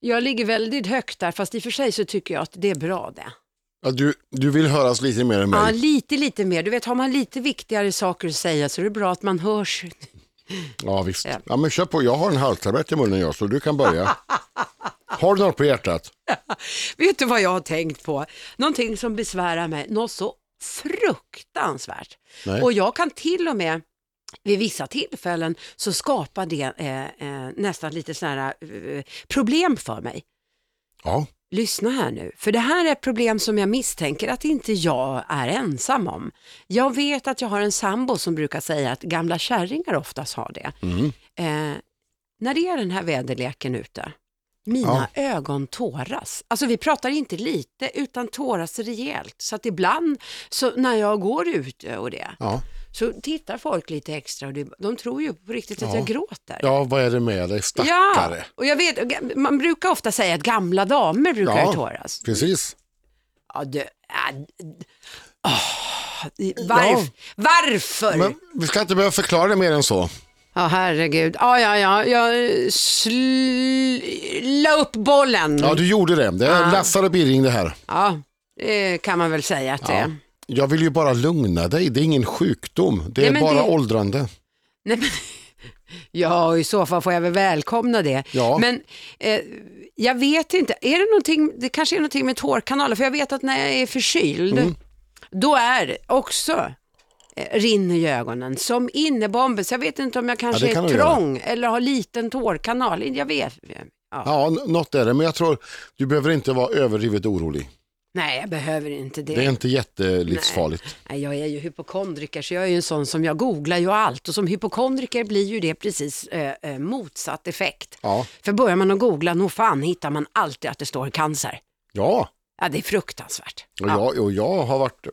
Jag ligger väldigt högt där, fast i och för sig så tycker jag att det är bra det. Ja, du, du vill höras lite mer än mig. Ja, lite, lite mer. Du vet, har man lite viktigare saker att säga så är det bra att man hörs. Ja, visst. Ja. Ja, men kör på. Jag har en halstablett i munnen jag, så du kan börja. Har du något på hjärtat? Vet du vad jag har tänkt på? Någonting som besvärar mig, något så fruktansvärt. Nej. Och jag kan till och med vid vissa tillfällen så skapar det eh, eh, nästan lite sådana eh, problem för mig. Ja. Lyssna här nu, för det här är ett problem som jag misstänker att inte jag är ensam om. Jag vet att jag har en sambo som brukar säga att gamla kärringar oftast har det. Mm. Eh, när det är den här väderleken ute, mina ögon tåras. Alltså vi pratar inte lite utan tåras rejält. Så att ibland så när jag går ute och det, Ja. Så tittar folk lite extra och det, de tror ju på riktigt att Ja. jag gråter. ja, vad är det med dig Ja, stackare? och jag vet, man brukar ofta säga att gamla damer brukar Ja. tåras. Precis. Ja, du, äh, åh, varf, Varför? Men vi ska inte behöva förklara det mer än så. Ja, herregud. Ja, ja, ja. Jag la upp bollen. Ja, du gjorde det. Det är Ja. Lassar och Birring det här. Ja, det kan man väl säga att det Ja. är. Jag vill ju bara lugna dig. Det är ingen sjukdom. Det Nej, är men bara det- åldrande. Nej, men, ja, i så fall får jag väl välkomna det. Ja. Men eh, jag vet inte, är det någonting, det kanske är någonting med tårkanaler, för jag vet att när jag är förkyld, Mm. då är det också eh, rinner i ögonen som innebomber. Så jag vet inte om jag kanske det kan är du göra. trång eller har liten tårkanal. Jag vet. Ja. Ja, något är det. Men jag tror du behöver inte vara överdrivet orolig. Nej, jag behöver inte det. Det är inte jättelivsfarligt. Nej, jag är ju hypokondriker så jag är ju en sån som jag googlar ju allt och som hypokondriker blir ju det precis eh, motsatt effekt. Ja. För börjar man att googla, nog fan hittar man alltid att det står cancer. Ja, Ja, det är fruktansvärt. och jag, och jag har varit,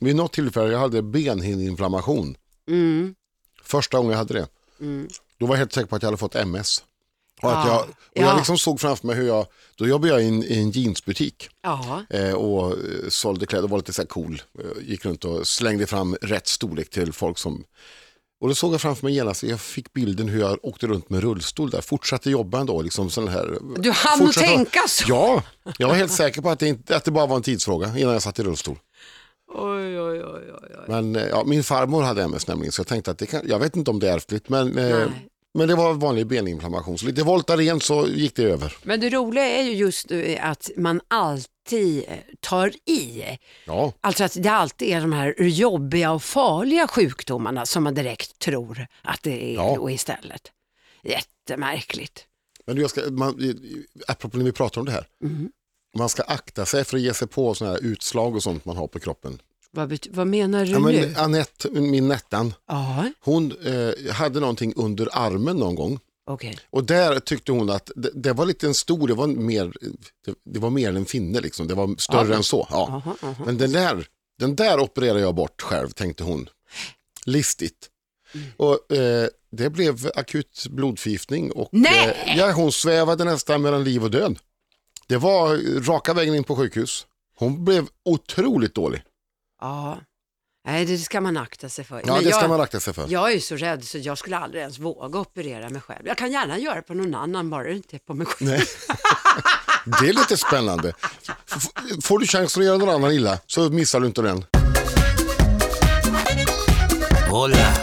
vid något tillfälle jag hade benhinneinflammation. Mm. Första gången jag hade det. Mm. Då var jag helt säker på att jag hade fått MS. Och, att Ja, jag, och ja. jag liksom såg framför mig hur jag, då jobbade jag i en, i en jeansbutik eh, och eh, sålde kläder, var lite så cool. Eh, gick runt och slängde fram rätt storlek till folk som och då såg jag framför mig genast, jag fick bilden hur jag åkte runt med rullstol där, fortsatte jobba ändå. Liksom sån här, du hann att fortsatte- tänka så. Ja, jag var helt säker på att det, inte, att det bara var en tidsfråga innan jag satt i rullstol. Oj, oj, oj. Men eh, ja, min farmor hade MS nämligen, så jag tänkte att det kan, jag vet inte om det är ärftligt, men, eh. Men det var vanlig beninflammation. Så lite Voltaren så gick det över. Men det roliga är ju just eh, att man alltid eh, tar i. Ja, Alltså att det alltid är de här jobbiga och farliga sjukdomarna som man direkt tror att det är Ja. då istället. Jättemärkligt. men du, jag ska, man, apropå när vi pratar om det här, Mm. man ska akta sig för att ge sig på sådana här utslag och sånt man har på kroppen. Vad, vad menar du Ja, nu? men Anette, min Nettan, hon eh, hade någonting under armen någon gång. okej. Och där tyckte hon att det, det var lite en stor, det var mer, det, det var mer än en finne liksom, det var större Ja. än så. Ja. Aha, aha. Men den där, den där opererar jag bort själv, tänkte hon. Listigt. Mm. Och eh, det blev akut blodförgiftning och eh, ja, hon svävade nästan mellan liv och död. Det var raka vägen in på sjukhus. Hon blev otroligt dålig. Ja. Nej, det ska man akta sig för. Ja, Men det ska jag, man akta sig för. jag är ju så rädd så jag skulle aldrig ens våga operera mig själv. Jag kan gärna göra det på någon annan, bara det inte är på mig själv. Nej. Det är lite spännande. F- Får du chansen att göra någon annan illa så missar du inte den. Hola.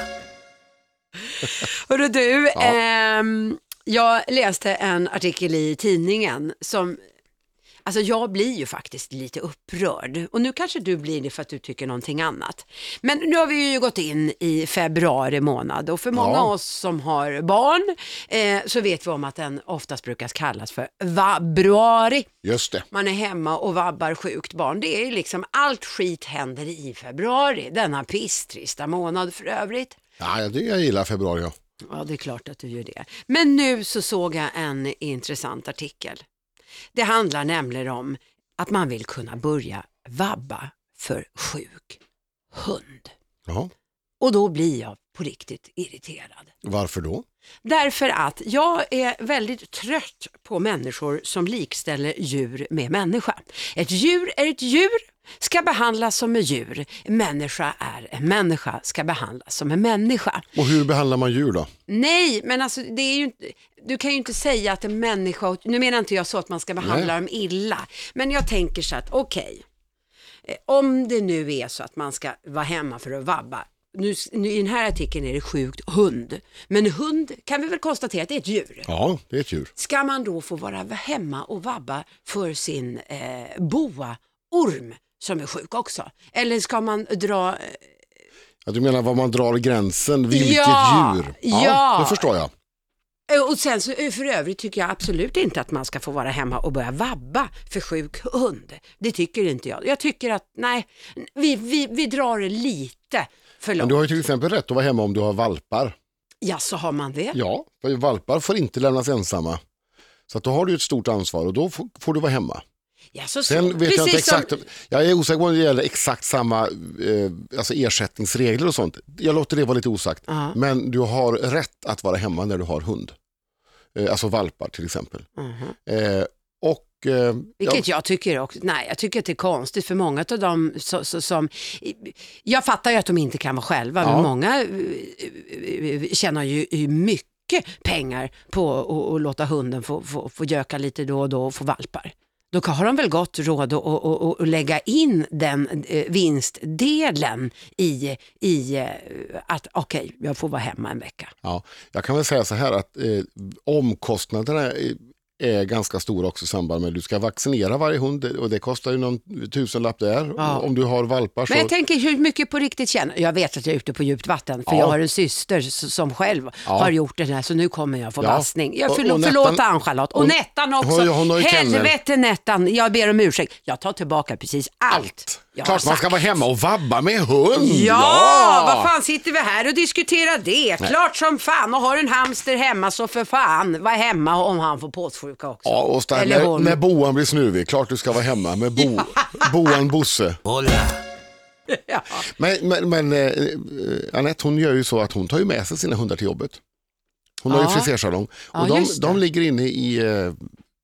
Hörru du, Ja. ehm, jag läste en artikel i tidningen som Alltså jag blir ju faktiskt lite upprörd och nu kanske du blir det för att du tycker någonting annat. Men nu har vi ju gått in i februari månad och för många Ja. av oss som har barn eh, så vet vi om att den oftast brukar kallas för vabruari. Just det. Man är hemma och vabbar sjukt barn. Det är ju liksom allt skit händer i februari, denna pisstrista månad för övrigt. Ja, det jag gillar februari. Ja. Ja, det är klart att du gör det. Men nu så såg jag en intressant artikel. Det handlar nämligen om att man vill kunna börja vabba för sjuk hund. Jaha. Och då blir jag på riktigt irriterad. Varför då? Därför att jag är väldigt trött på människor som likställer djur med människa. Ett djur är ett djur ska behandlas som en djur. En människa är en människa, ska behandlas som en människa. Och hur behandlar man djur då? Nej, men alltså det är ju du kan ju inte säga att en människa, nu menar inte jag så att man ska behandla dem illa, men jag tänker så att okej, eh, om det nu är så att man ska vara hemma för att vabba, nu, nu, i den här artikeln är det sjukt hund, men hund kan vi väl konstatera att det är ett djur. Ja, det är ett djur. Ska man då få vara hemma och vabba för sin eh, boa-orm som är sjuk också? Eller ska man dra eh, Ja, du menar var man drar gränsen, vilket Ja, djur? ja. Det förstår jag. Eh, Och sen så eh, för övrigt tycker jag absolut inte att man ska få vara hemma och börja vabba för sjuk hund. Det tycker inte jag. Jag tycker att nej, vi, vi, vi drar det lite för Men långt. du har ju till exempel rätt att vara hemma om du har valpar. Ja, så har man det. Ja, för valpar får inte lämnas ensamma. Så att då har du ett stort ansvar och då får, får du vara hemma. Ja, så, Sen så. vet jag inte Precis som- exakt, jag är osäker på om det gäller exakt samma eh, alltså ersättningsregler och sånt. Jag låter det vara lite osagt. Ja. Men du har rätt att vara hemma när du har hund. Eh, alltså valpar till exempel. Mhm. Eh, och eh, Vilket jag tycker också, nej jag tycker att det är konstigt för många av dem så, så, som, jag fattar ju att de inte kan vara själva, Ja. men många eh, eh, tjänar ju mycket pengar på att- att låta hunden få, få, få göka lite då och då och få valpar. Då har de väl gott råd att, att, att, att lägga in den eh, vinstdelen i, i eh, att okej, jag får vara hemma en vecka. Ja, jag kan väl säga så här att eh, omkostnaderna är, ganska stora också i samband med att du ska vaccinera varje hund och det kostar ju någon tusenlapp där. Ja. Om du har valpar så... Men jag tänker hur mycket på riktigt känner, jag vet att jag är ute på djupt vatten för Ja. jag har en syster som själv Ja. har gjort det här så nu kommer jag få Ja. vassning. Jag Och- förlåt, och Nettan- förlåt Ann-Charlotte. Och hon- Nettan också. hon- hon. Helvete Nettan, jag ber om ursäkt. Jag tar tillbaka precis allt. Allt! Jag har Klart man ska vara hemma och vabba med hund! Ja, vad fan sitter vi här och diskuterar det? Klart som fan och har en hamster hemma så för fan var hemma om han får påssjuka också. Ja, och där, Eller när, hon. när boan blir snuvig, klart du ska vara hemma med bo, boan Bosse. Ja. Men, men, men eh, eh, Anette hon gör ju så att hon tar ju med sig sina hundar till jobbet. Hon har ju Ja. frisersalong Ja, och de, just det. de ligger inne i, eh,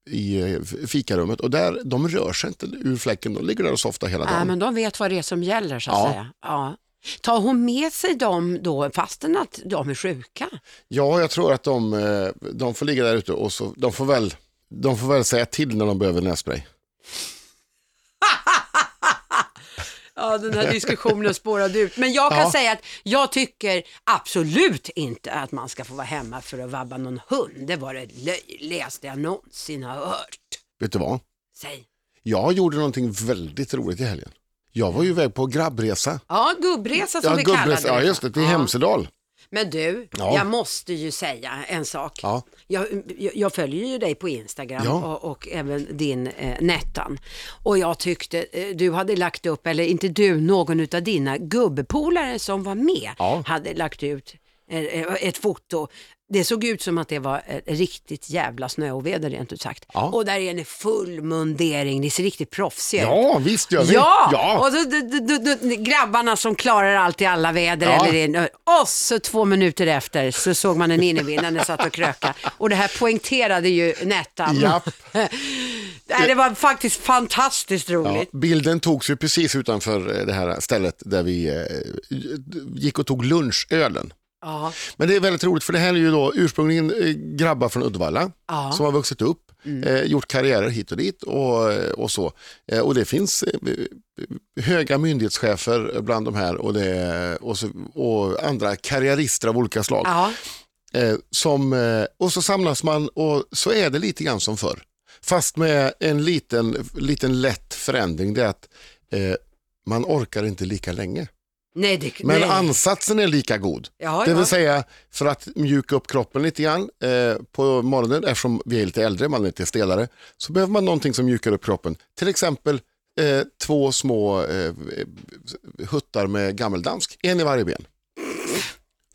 i eh, fikarummet och där, de rör sig inte ur fläcken, de ligger där och softar hela dagen. men de vet vad det är som gäller så att Ja. säga. Ja. Tar hon med sig dem då fastän att de är sjuka? Ja, jag tror att de, eh, de får ligga där ute och så, de, får väl, de får väl säga till när de behöver nässpray. Ja, den här diskussionen spårade ut. Men jag kan Ja. säga att jag tycker absolut inte att man ska få vara hemma för att vabba någon hund. Det var det löjligaste jag någonsin har hört. Vet du vad? Säg. Jag gjorde någonting väldigt roligt i helgen. Jag var ju iväg på grabbresa. Ja, gubbresa som Ja, vi gubbresa, ja just det, till Hemsedal. Men du, Ja. jag måste ju säga en sak. Ja. Jag, jag, följer ju dig på Instagram Ja. och, och även din eh, Nettan. Och jag tyckte eh, du hade lagt upp, eller inte du, någon av dina gubbpolare som var med hade lagt ut eh, eh, ett foto. Det såg ut som att det var riktigt jävla snöoväder rent ut sagt. Ja. Och där är ni full mundering, ni ser riktigt proffsiga ut. Ja, visst gör vi. Ja, ja. och så, d- d- d- d- grabbarna som klarar allt i alla väder. Ja. Eller och så två minuter efter så såg man en innevinnande satt och kröka. Och det här poängterade ju Nettan. Nej, det var faktiskt fantastiskt Ja, roligt. bilden togs ju precis utanför eh, det här stället där vi eh, gick och tog lunchölen. Men det är väldigt roligt för det här är ju då ursprungligen eh, grabbar från Uddevalla Ja. som har vuxit upp, eh, gjort karriärer hit och dit och, eh, och så. Eh, och det finns eh, höga myndighetschefer bland de här och, det, och, så, och andra karriärister av olika slag. Eh, som, och så samlas man och så är det lite grann som förr. Fast med en liten, liten lätt förändring. Det är att man orkar inte lika länge. Nej, det, Men nej. ansatsen är lika god. Ja, Det ja. vill säga för att mjuka upp kroppen lite grann eh, på morgonen eftersom vi är lite äldre, man är lite stelare. Så behöver man någonting som mjukar upp kroppen. Till exempel eh, två små eh, huttar med gammeldansk, en i varje ben.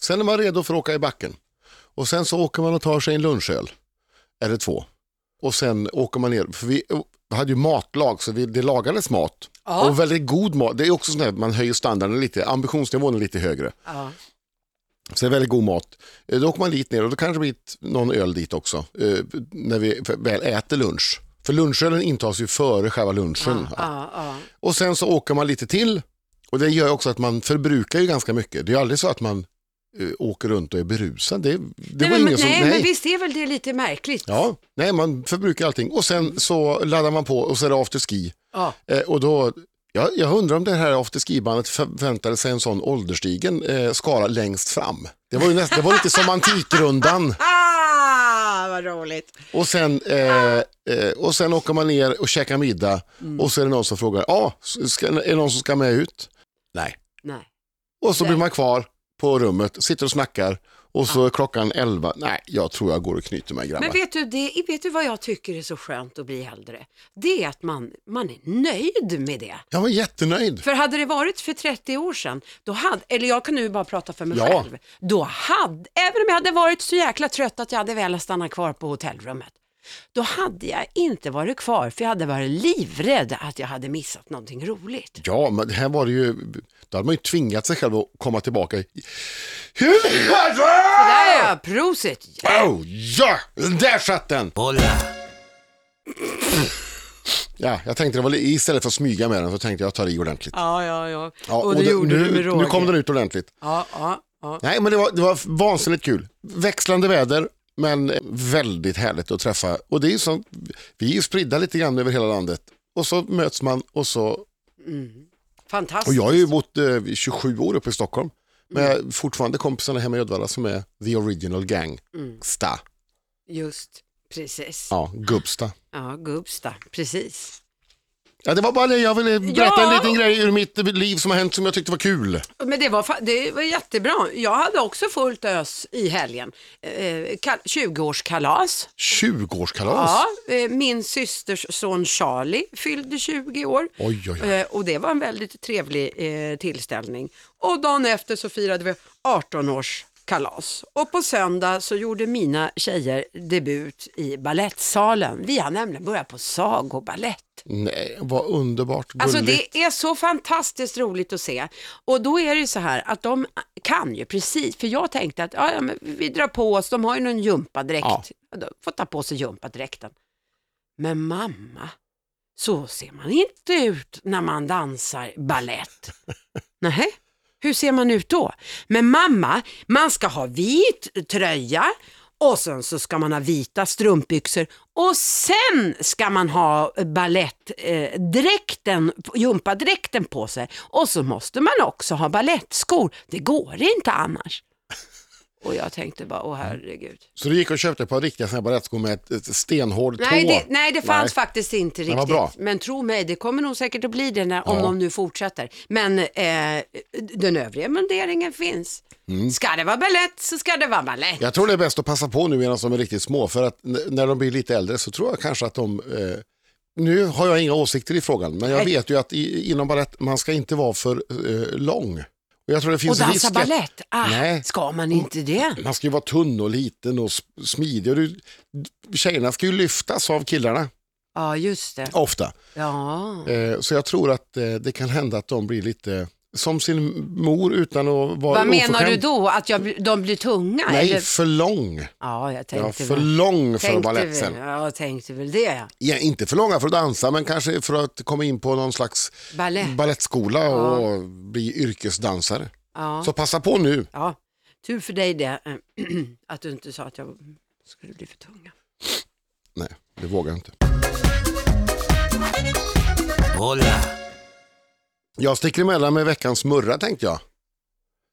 Sen är man redo för att åka i backen. Och sen så åker man och tar sig en lunchöl. Eller två. Och sen åker man ner. För vi vi hade ju matlag så vi, det lagades mat. Ja. Och väldigt god mat. Det är också sånt här, man höjer standarden lite. Ambitionsnivån är lite högre. Ja. Så det är väldigt god mat. Eh, Då åker man dit ner och då kanske det blir någon öl dit också. eh, När vi väl äter lunch. För lunchölen intas ju före själva lunchen. Ja. Ja. Och sen så åker man lite till och det gör också att man förbrukar ju ganska mycket. Det är aldrig så att man åker runt och är berusad. Det, det Nej, var men, ingen som... nej, men visst är väl det lite märkligt? Ja, nej man förbrukar allting och sen så laddar man på och så är det afterski. Ja. Eh, och då, ja, jag undrar om det här afterski-bandet förväntade sig en sån ålderstigen eh, skala längst fram. Det var, ju näst, det var lite som Antikrundan. Ah, vad roligt. Och sen, eh, eh, och sen åker man ner och käkar middag Mm. och så är det någon som frågar, ja, ska, är det någon som ska med ut? Nej. Nej. Och så Nej. blir man kvar på rummet, sitter och snackar och så är klockan 11. Nej, jag tror jag går och knyter mig grabbar. Men vet du, det, vet du vad jag tycker är så skönt att bli äldre? Det är att man, man är nöjd med det. Jag var jättenöjd. För hade det varit för 30 år sedan, då hade, eller jag kan nu bara prata för mig Ja. själv, då hade, även om jag hade varit så jäkla trött att jag hade velat stanna kvar på hotellrummet, då hade jag inte varit kvar för jag hade varit livrädd att jag hade missat någonting roligt. Ja, men här var det ju, då hade man ju tvingat sig själv att komma tillbaka. i- Där är jag, prosit! Oh, ja, där satt den! Ja, jag tänkte det var istället för att smyga med den så tänkte jag tar i ordentligt. Ja, ja, ja. Ja, och det, gjorde nu, du med råge. nu kom den ut ordentligt. Ja, ja, ja. Nej, men det var, det var vansinnigt kul. Växlande väder, men väldigt härligt att träffa. Och det är ju så, vi är ju spridda lite grann över hela landet. Och så möts man och så, Fantastiskt. och jag har ju bott eh, 27 år uppe i Stockholm. Men har fortfarande kompisarna hemma i Uddevalla som är the original gang. Sta. Just, precis. Ja, Gubbsta. Ja, Gubbsta, precis. Ja, det var bara det jag ville berätta Ja. en liten grej ur mitt liv som har hänt som jag tyckte var kul. Men det var, det var jättebra. Jag hade också fullt ös i helgen. Eh, kal- 20-årskalas. 20-årskalas. Ja, eh, min systers son Charlie fyllde 20 år. Oj, oj, oj. Eh, och det var en väldigt trevlig eh, tillställning. Och dagen efter så firade vi 18-årskalas. Och på söndag så gjorde mina tjejer debut i ballettsalen. Vi har nämligen börjat på Nej, vad underbart Alltså gulligt. det är så fantastiskt roligt att se. Och då är det ju så här att de kan ju precis, för jag tänkte att ja, men vi drar på oss, de har ju någon gympadräkt. Ja. De får ta på sig gympadräkten. Men mamma, så ser man inte ut när man dansar ballett. Nej, hur ser man ut då? Men mamma, man ska ha vit tröja och sen så ska man ha vita strumpbyxor och sen ska man ha balettdräkten, eh, gympadräkten på sig och så måste man också ha balettskor. Det går inte annars. Och jag tänkte bara, åh herregud. Så du gick och köpte ett par riktiga såna här balettskor med ett, ett stenhård tå? Nej det, nej, det fanns Nej. faktiskt inte riktigt. bra. Men tro mig, det kommer nog säkert att bli det när, om Ja. de nu fortsätter. Men eh, den övriga munderingen finns. Mm. Ska det vara ballett så ska det vara ballett. Jag tror det är bäst att passa på nu medan de är riktigt små för att när de blir lite äldre så tror jag kanske att de eh, nu har jag inga åsikter i frågan, men jag vet ju att i, inom balett man ska inte vara för eh, lång. Och jag tror det Och finns dansa risk att ballett, ah, Nej. ska man inte det? man ska ju vara tunn och liten och smidig. Och du, tjejerna ska ju lyftas av killarna Ja, just det. ofta. Ja. Eh, så jag tror att eh, det kan hända att de blir lite som sin mor utan att vara Vad menar du oförskämd. då? Att jag, blir- de blir tunga? Nej, eller? för lång. Ja, jag Ja, tänkte för väl. lång för Tänkte baletten. väl, ja, jag tänkte väl det. Ja, inte för långa för att dansa, men kanske för att komma in på någon slags Balett. balettskola och bli yrkesdansare. Ja. Så passa på nu. ja, tur för dig det, att du inte sa att jag skulle bli för tunga. Nej, det vågar jag inte. Jag sticker emellan med veckans murra tänkte jag.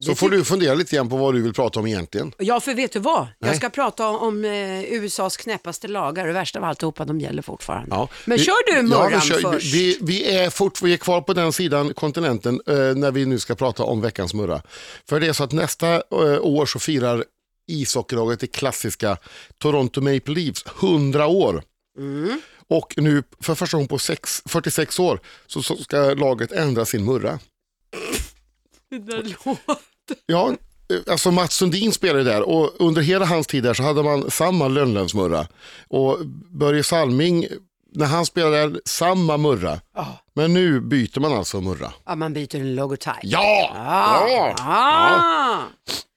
Så får du fundera lite grann på vad du vill prata om egentligen. Ja, för vet du vad? Nej. Jag ska prata om eh, USAs knäppaste lagar och värst av alltihopa, de gäller fortfarande. Ja. Men Vi- kör du murran vi, kör- först? Vi, vi, är fort, vi är kvar på den sidan kontinenten eh, när vi nu ska prata om veckans murra. För det är så att nästa eh, år så firar ishockeylaget det klassiska Toronto Maple Leafs 100 år. Och nu för första gången på sex, 46 år så, så ska laget ändra sin murra. Det där låter- Ja, alltså Mats Sundin spelade där och under hela hans tid där så hade man samma Lönnlövsmurra. Och Börje Salming, när han spelade där, samma murra. Ja. Men nu byter man alltså murra. Ja, man byter en logotyp. Ja! Ah, ja! ah.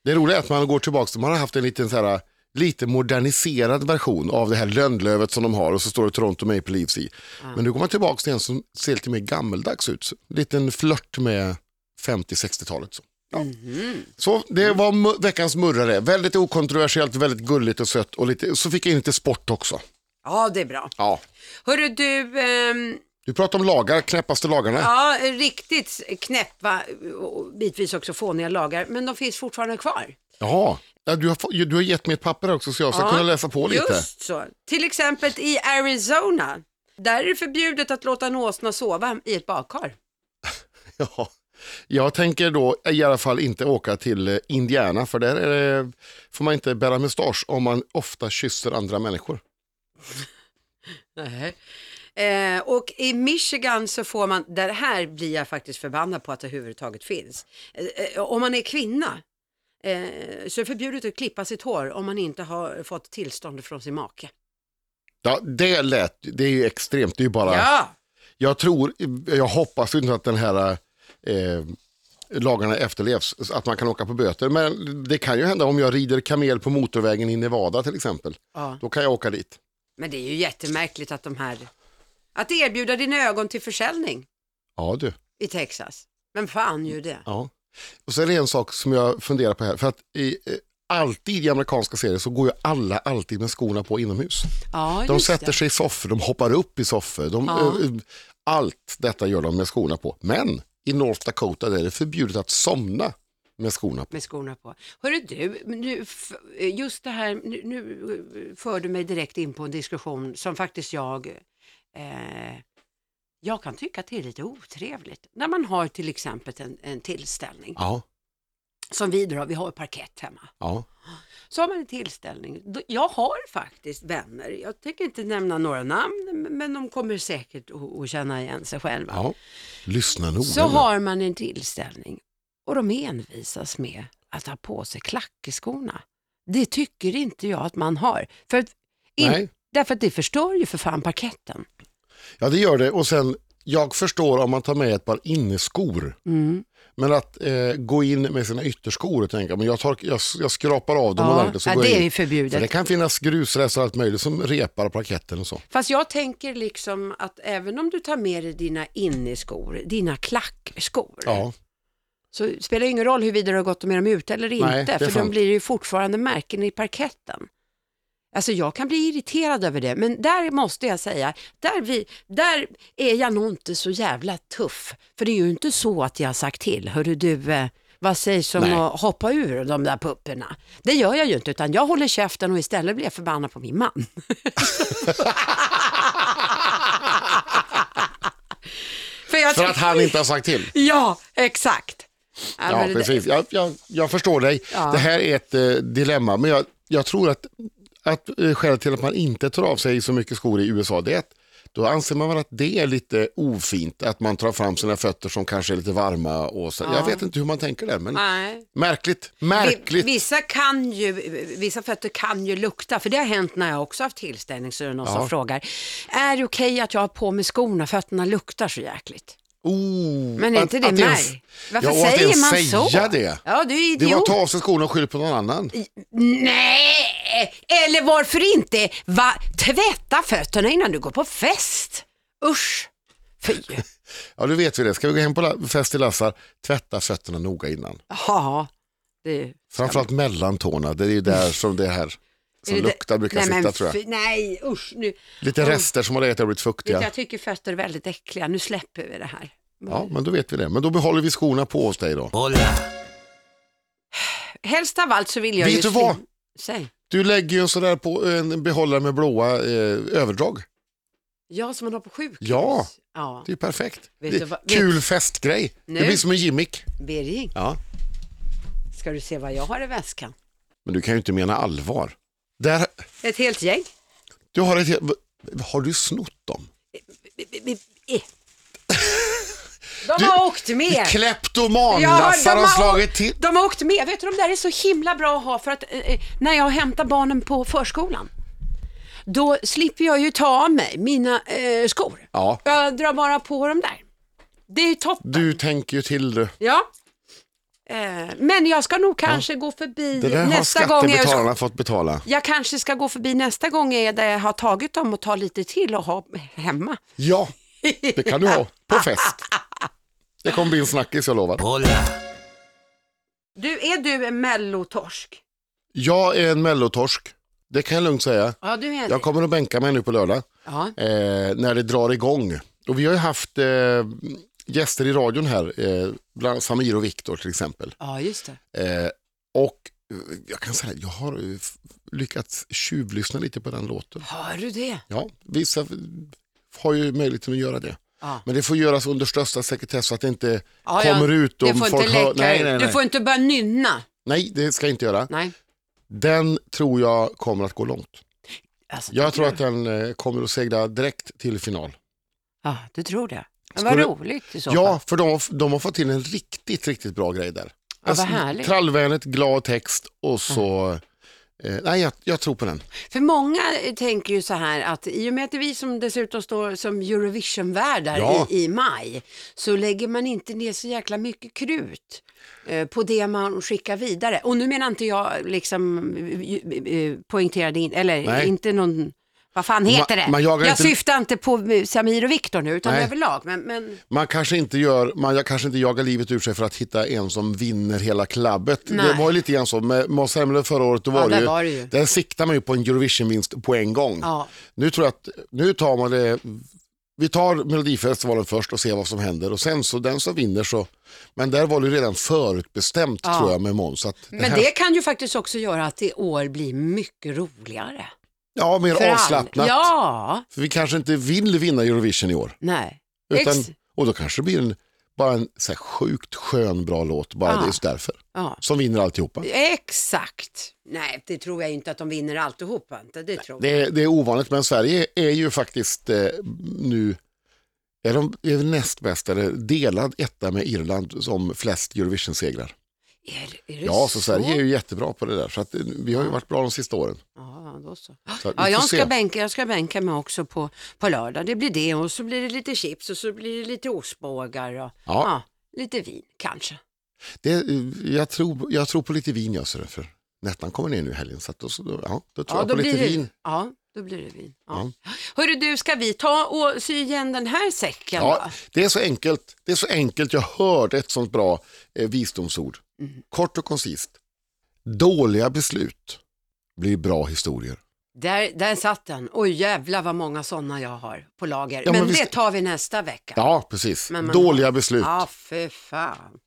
Det roliga är att man går tillbaka, man har haft en liten så här lite moderniserad version av det här lönnlövet som de har och så står det Toronto Maple Leafs i. Men nu går man tillbaka till en som ser lite mer gammeldags ut. En liten flört med 50-60-talet. Så. Ja. så det var veckans murrare. Väldigt okontroversiellt, väldigt gulligt och sött. Och lite, så fick jag in lite sport också. Ja, det är bra. Ja. Hörru du, ehm, Du pratar om lagar, knäppaste lagarna. ja, riktigt knäppa och bitvis också fåniga lagar, men de finns fortfarande kvar. Jaha. Ja, du, har, du har gett mig ett papper också så jag ska Ja, kunna läsa på lite. Just så. Till exempel i Arizona. Där är det förbjudet att låta en åsna sova i ett badkar. Ja. Jag tänker då i alla fall inte åka till eh, Indiana för där är det, får man inte bära mustasch om man ofta kysser andra människor. Eh, och i Michigan så får man, där här blir jag faktiskt förbannad på att det överhuvudtaget finns. Eh, eh, om man är kvinna eh, så är det förbjudet att klippa sitt hår om man inte har fått tillstånd från sin make. Ja, det lät, det är ju extremt, det är ju bara, Ja, jag tror, jag hoppas ju inte att den här eh, lagarna efterlevs, att man kan åka på böter. Men det kan ju hända om jag rider kamel på motorvägen i Nevada till exempel. ja. Då kan jag åka dit. men det är ju jättemärkligt att de här, att erbjuda dina ögon till försäljning Ja du. i Texas. Vem fan gör det? Ja. Och så är det en sak som jag funderar på här. För att i, eh, alltid i amerikanska serier så går ju alla alltid med skorna på inomhus. Ja, De sätter det. sig i soffor, de hoppar upp i soffor. De, Ja. eh, allt detta gör de med skorna på. Men i North Dakota där är det förbjudet att somna med skorna på. med skorna på. Hörru du, nu, just det här, nu, nu för du mig direkt in på en diskussion som faktiskt jag, eh, jag kan tycka att det är lite otrevligt. När man har till exempel en, en tillställning, Ja, som vi då, vi har parkett hemma. ja. Så har man en tillställning. Jag har faktiskt vänner, jag tänker inte nämna några namn, men de kommer säkert att, känna igen sig själva. ja. Lyssna noga Så har man en tillställning och de envisas med att ha på sig klack i skorna. Det tycker inte jag att man har. För in, därför att det förstör ju för fan parketten. Ja, det gör det. Och sen, jag förstår om man tar med ett par inneskor. Mm. Men att eh, gå in med sina ytterskor och tänka, men jag, tar, jag, jag skrapar av dem Ja, ordentligt så ja, går det är in. ju För det förbjudet. kan finnas grusrester och allt möjligt som repar parketten och så. Fast jag tänker liksom att även om du tar med dig dina inneskor, dina klackskor, Ja, så spelar det ingen roll huruvida du har gått med dem ute eller inte, Nej, för de sant. blir ju fortfarande märken i parketten. Alltså jag kan bli irriterad över det, men där måste jag säga, där, vi, där är jag nog inte så jävla tuff. För det är ju inte så att jag har sagt till, hörru du, eh, vad sägs om Nej. att hoppa ur de där pupporna? Det gör jag ju inte, utan jag håller käften och istället blir jag förbannad på min man. för för att han inte har sagt till. Ja, exakt. Ja, precis. Jag, jag, jag förstår dig. Ja. Det här är ett eh, dilemma, men jag, jag tror att, att eh, skälet till att man inte tar av sig så mycket skor i USA, det är att då anser man väl att det är lite ofint att man tar fram sina fötter som kanske är lite varma. Och så. Ja. Jag vet inte hur man tänker där, men Nej. märkligt. Märkligt. Vissa, kan ju, vissa fötter kan ju lukta, för det har hänt när jag också haft tillställning så är det någon Ja. som frågar, är det okej att jag har på mig skorna, fötterna luktar så jäkligt? Oh, Men är inte det att ens- märk? Varför ja, säger man så? säga det. Ja, du är Det var att idiot. ta av sig skorna och skylla på någon annan. Nej, eller varför inte va? tvätta fötterna innan du går på fest? Usch, fy. Ja, du vet vi det. Ska vi gå hem på fest i Lassar, tvätta fötterna noga innan. Ja, det Framförallt mellan tårna, det är ju där som det här som det- luktar brukar nej, sitta men tror jag. Nej, usch nu. Lite rester som har legat och blivit Vet fuktiga. jag tycker fötter är väldigt äckliga, nu släpper vi det här. Ja, men då vet vi det. Men då behåller vi skorna på oss dig då. Helst av allt så vill jag Vet ju... du vad? Säg. Du lägger ju en sådär på en behållare med blåa eh, överdrag. Ja, som man har på sjukhus. Ja. Ja, Det är perfekt. Vet det är vad- kul festgrej. Nu. Det blir som en gimmick. Birging, Ja. ska du se vad jag har i väskan? Men du kan ju inte mena allvar. Där, Ett helt gäng. du har, ett, helt- har du snott dem? De har åkt med. Kleptomanlassar har de, slagit till. de har åkt med. Vet du, de där är så himla bra att ha för att eh, eh, när jag hämtar barnen på förskolan, då slipper jag ju ta av mig mina eh, skor. Ja, Jag drar bara på dem där. Det är toppen. du tänker ju till det. Ja, Eh, men jag ska nog kanske gå förbi Det där har nästa gång. Jag, skattebetalarna fått betala. jag kanske ska gå förbi nästa gång jag där jag har tagit dem och ta lite till och ha hemma. Ja, det kan du ha på fest. Det kommer bli en snackis, jag lovar. Du, är du en mellotorsk? Jag är en mellotorsk, det kan jag lugnt säga. Ja, du är det. Jag kommer att bänka mig nu på lördag Ja. eh, när det drar igång. Och vi har ju haft eh, gäster i radion här, eh, bland Samir och Viktor till exempel. ja, just det. Eh, och eh, jag kan säga jag har eh, lyckats tjuvlyssna lite på den låten. Har du det? Ja, vissa har ju möjligheten att göra det. Ja. Men det får göras under största sekretess så att det inte Ja, ja. kommer ut. Det om folk inte hör- nej, ut. nej, Du nej. får inte börja nynna. nej, det ska jag inte göra. Nej. Den tror jag kommer att gå långt. Alltså, Jag tror du? att den eh, kommer att segla direkt till final. Ja, du tror det. Men vad Skulle- roligt i så Ja, fall. för de, har- de har fått till en riktigt, riktigt bra grej där. Ja, vad härligt. Trallvänligt, glad text och så... Eh, nej, jag, jag tror på den. För många eh, tänker ju så här att i och med att det är vi som dessutom står som Eurovision-värdar Ja. i, i maj så lägger man inte ner så jäkla mycket krut eh, på det man skickar vidare. Och nu menar inte jag liksom eh, eh, poängterade in, eller Nej. inte någon, vad fan heter Man- det? man jag inte- syftar inte på Samir och Viktor nu utan Nej. överlag. Men, men Man kanske inte gör, man kanske inte jagar livet ur sig för att hitta en som vinner hela klabbet. Nej. Det var ju lite grann så med Måns Zelmerlöw förra året, då Ja, var, det ju, var det ju. där siktar man ju på en Eurovision-vinst på en gång. ja, Nu tror jag att, nu tar man det, vi tar Melodifestivalen först och ser vad som händer och sen så den som vinner så, men där var det ju redan förutbestämt Ja. tror jag med Måns. men här- det kan ju faktiskt också göra att det år blir mycket roligare. Ja, mer För all- avslappnat. Ja, För vi kanske inte vill vinna Eurovision i år. nej. Utan, Ex- och då kanske det blir en, bara en så sjukt skön bra låt, bara Ja. det är just därför. ja. Som vinner alltihopa. Exakt. Nej, det tror jag inte att de vinner alltihopa. Inte. Det tror Det är, det är ovanligt, men Sverige är ju faktiskt eh, nu, är de är näst bäst, eller delad etta med Irland som flest Eurovision-segrar. Är, är det Ja, så Sverige är ju jättebra på det där, så att, eh, vi har ju varit bra de sista åren. Ja, då så. Så Ja, jag ska, se. bänka, jag ska bänka mig också på, på lördag. Det blir det och så blir det lite chips och så blir det lite ostbågar och ja. lite vin kanske. Det, eh, jag, tror, jag tror på lite vin, jag, så det, för Nettan kommer ner nu i helgen, så då, så- ja, då tror Ja, jag då på lite det, vin. ja, då blir det vin. Ja. Hörru du, ska vi ta och sy igen den här säcken? Ja, då? det är så enkelt. Det är så enkelt. Jag hörde ett sånt bra eh, visdomsord. Mm. Kort och koncist. Dåliga beslut blir bra historier. Där, där satt den. Oj jävlar vad många sådana jag har på lager. Ja, men men det visst- tar vi nästa vecka. Ja, precis. Man Dåliga beslut. Ja, för fan.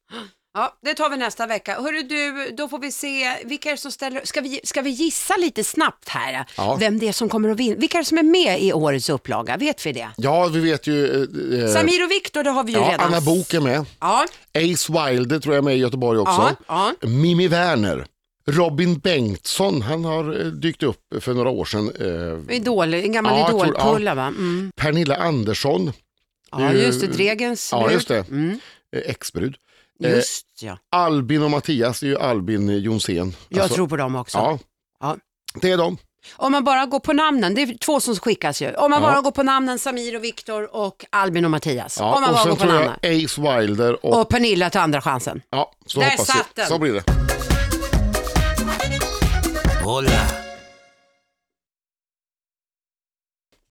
Ja, det tar vi nästa vecka. Hörru du, då får vi se vilka är det som ställer... Ska vi, ska vi gissa lite snabbt här? Ja. Vem det är som kommer att vinna? Vilka är det som är med i årets upplaga? Vet vi det? Ja, vi vet ju. eh, eh, Samir och Viktor, det har vi ju ja, redan. Anna Bok är med. Ja, Ace Wilder tror jag är med i Göteborg också. ja, ja. Mimi Werner. Robin Bengtsson, han har eh, dykt upp för några år sedan. Eh, Idol, en gammal Ja, idolkulla va? Mm. Pernilla Andersson, Ja, ju- just det, Dregens ja brud. just det, Mm. exbrud. Eh, Just ja. Albin och Mattias, är ju Albin Jonsén. Jag Alltså, tror på dem också. Ja, Ja. det är de. Om man bara går på namnen, det är två som skickas ju. Om man Ja. bara går på namnen Samir och Viktor och Albin och Mattias. Ja, Om man och bara går sen på tror namnen. jag Ace Wilder och... Och Pernilla till andra chansen. ja, så Där hoppas satt jag. den. Så blir det. Hola.